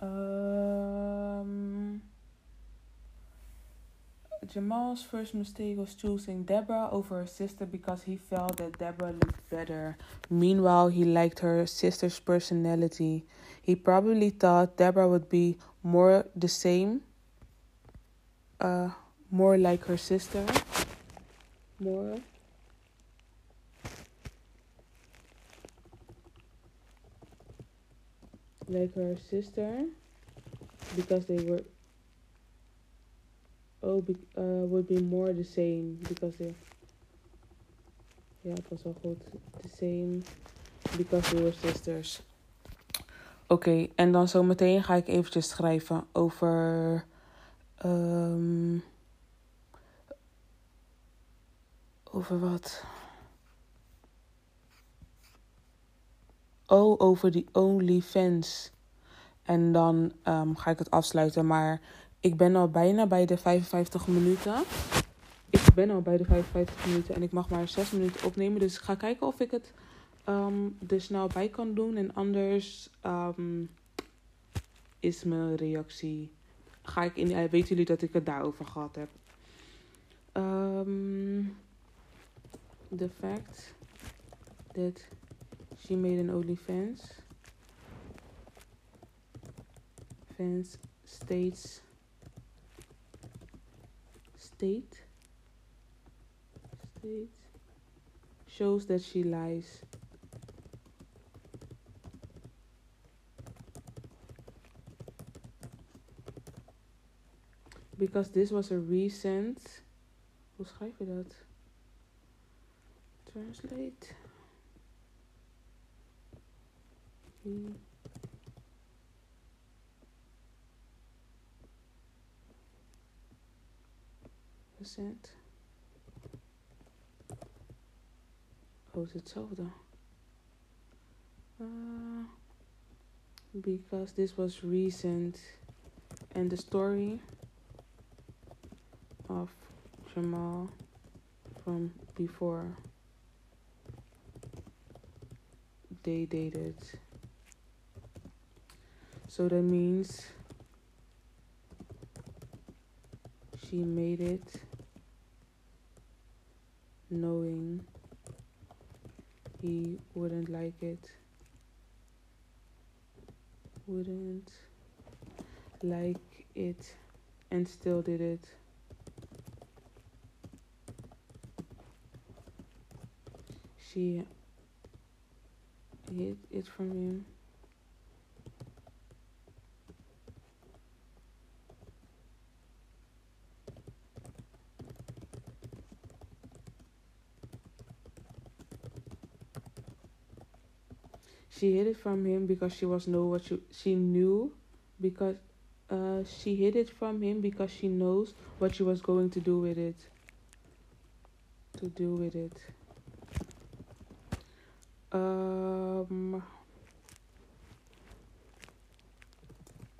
Um, Jamal's first mistake was choosing Deborah over her sister because he felt that Deborah looked better. Meanwhile, he liked her sister's personality. He probably thought Deborah would be more the same, uh, more like her sister, more like her sister because they were oh be, uh, would be more the same because they ja het was wel goed the same Because we were sisters. Oké, en dan zometeen ga ik eventjes schrijven over. ehm, over wat? Oh, over die OnlyFans. En dan ehm, ga ik het afsluiten. Maar ik ben al bijna bij de 55 minuten. Ik ben al bij de 55 minuten en ik mag maar 6 minuten opnemen. Dus ik ga kijken of ik het ehm, er snel bij kan doen. En anders ehm, is mijn reactie. Ga ik in. eh, weten jullie dat ik het daarover gehad heb? Ehm the fact that she made an OnlyFans fans states state state shows that she lies. Because this was a recent hoe schrijf je dat translate. Re- oh het is hetzelfde uh, because this was recent. And the story of Jamal from before they dated. So that means she made it knowing he wouldn't like it. Wouldn't like it and still did it. She hid it from him. She hid it from him because she was know what she she knew because uh she hid it from him because she knows what she was going to do with it. To do with it. Um,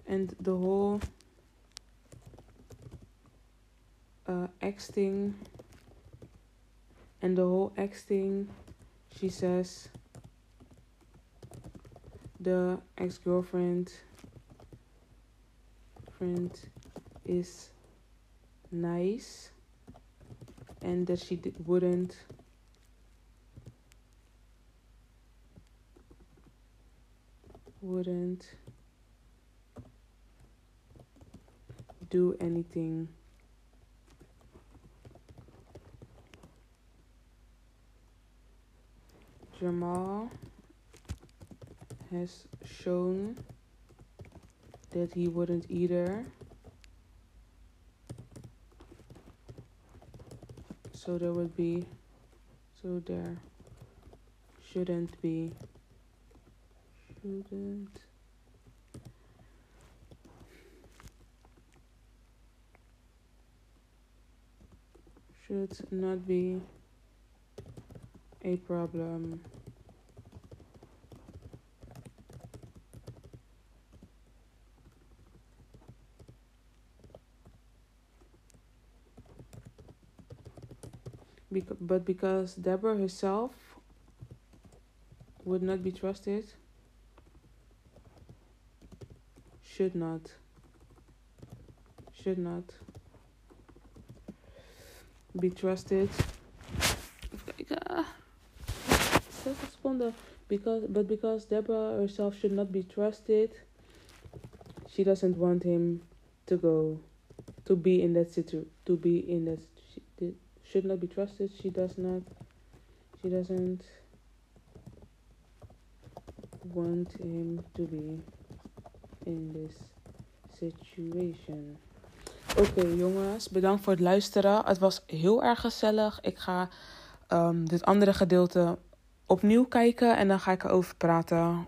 and the whole uh, acting and the whole acting, she says the ex girlfriend friend is nice and that she wouldn't wouldn't do anything. Jamal has shown that he wouldn't either. So there would be, so there shouldn't be shouldn't should not be a problem. But because Deborah herself would not be trusted, should not, should not be trusted. Because, but because Deborah herself should not be trusted, she doesn't want him to go, to be in that situ, to be in that. Should not be trusted. She does not. She doesn't want him to be in this situation. Oké jongens, bedankt voor het luisteren. Het was heel erg gezellig. Ik ga ehm, dit andere gedeelte opnieuw kijken en dan ga ik erover praten.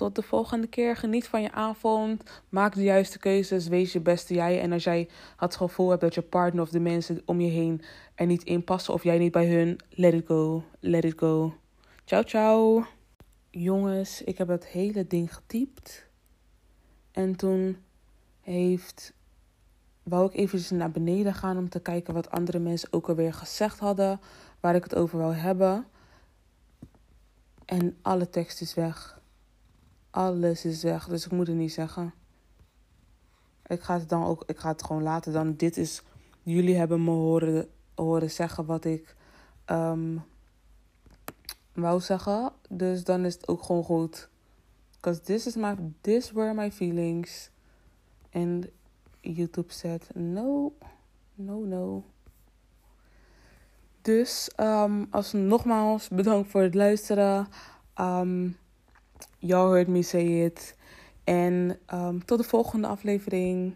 Tot de volgende keer. Geniet van je avond. Maak de juiste keuzes. Wees je beste jij. En als jij het gevoel hebt dat je partner of de mensen om je heen er niet in passen of jij niet bij hun, let it go. Let it go. Ciao, ciao. Jongens, ik heb het hele ding getypt. En toen heeft. Wou ik even naar beneden gaan om te kijken wat andere mensen ook alweer gezegd hadden. Waar ik het over wou hebben. En alle tekst is weg. Alles is weg, dus ik moet het niet zeggen. Ik ga het dan ook, ik ga het gewoon laten dan. Dit is, jullie hebben me horen, horen zeggen wat ik um, wou zeggen. Dus dan is het ook gewoon goed. Because this is my, this were my feelings. And YouTube said no, no, no. Dus um, als nogmaals bedankt voor het luisteren. Um, Y'all heard me say it. En um, tot de volgende aflevering.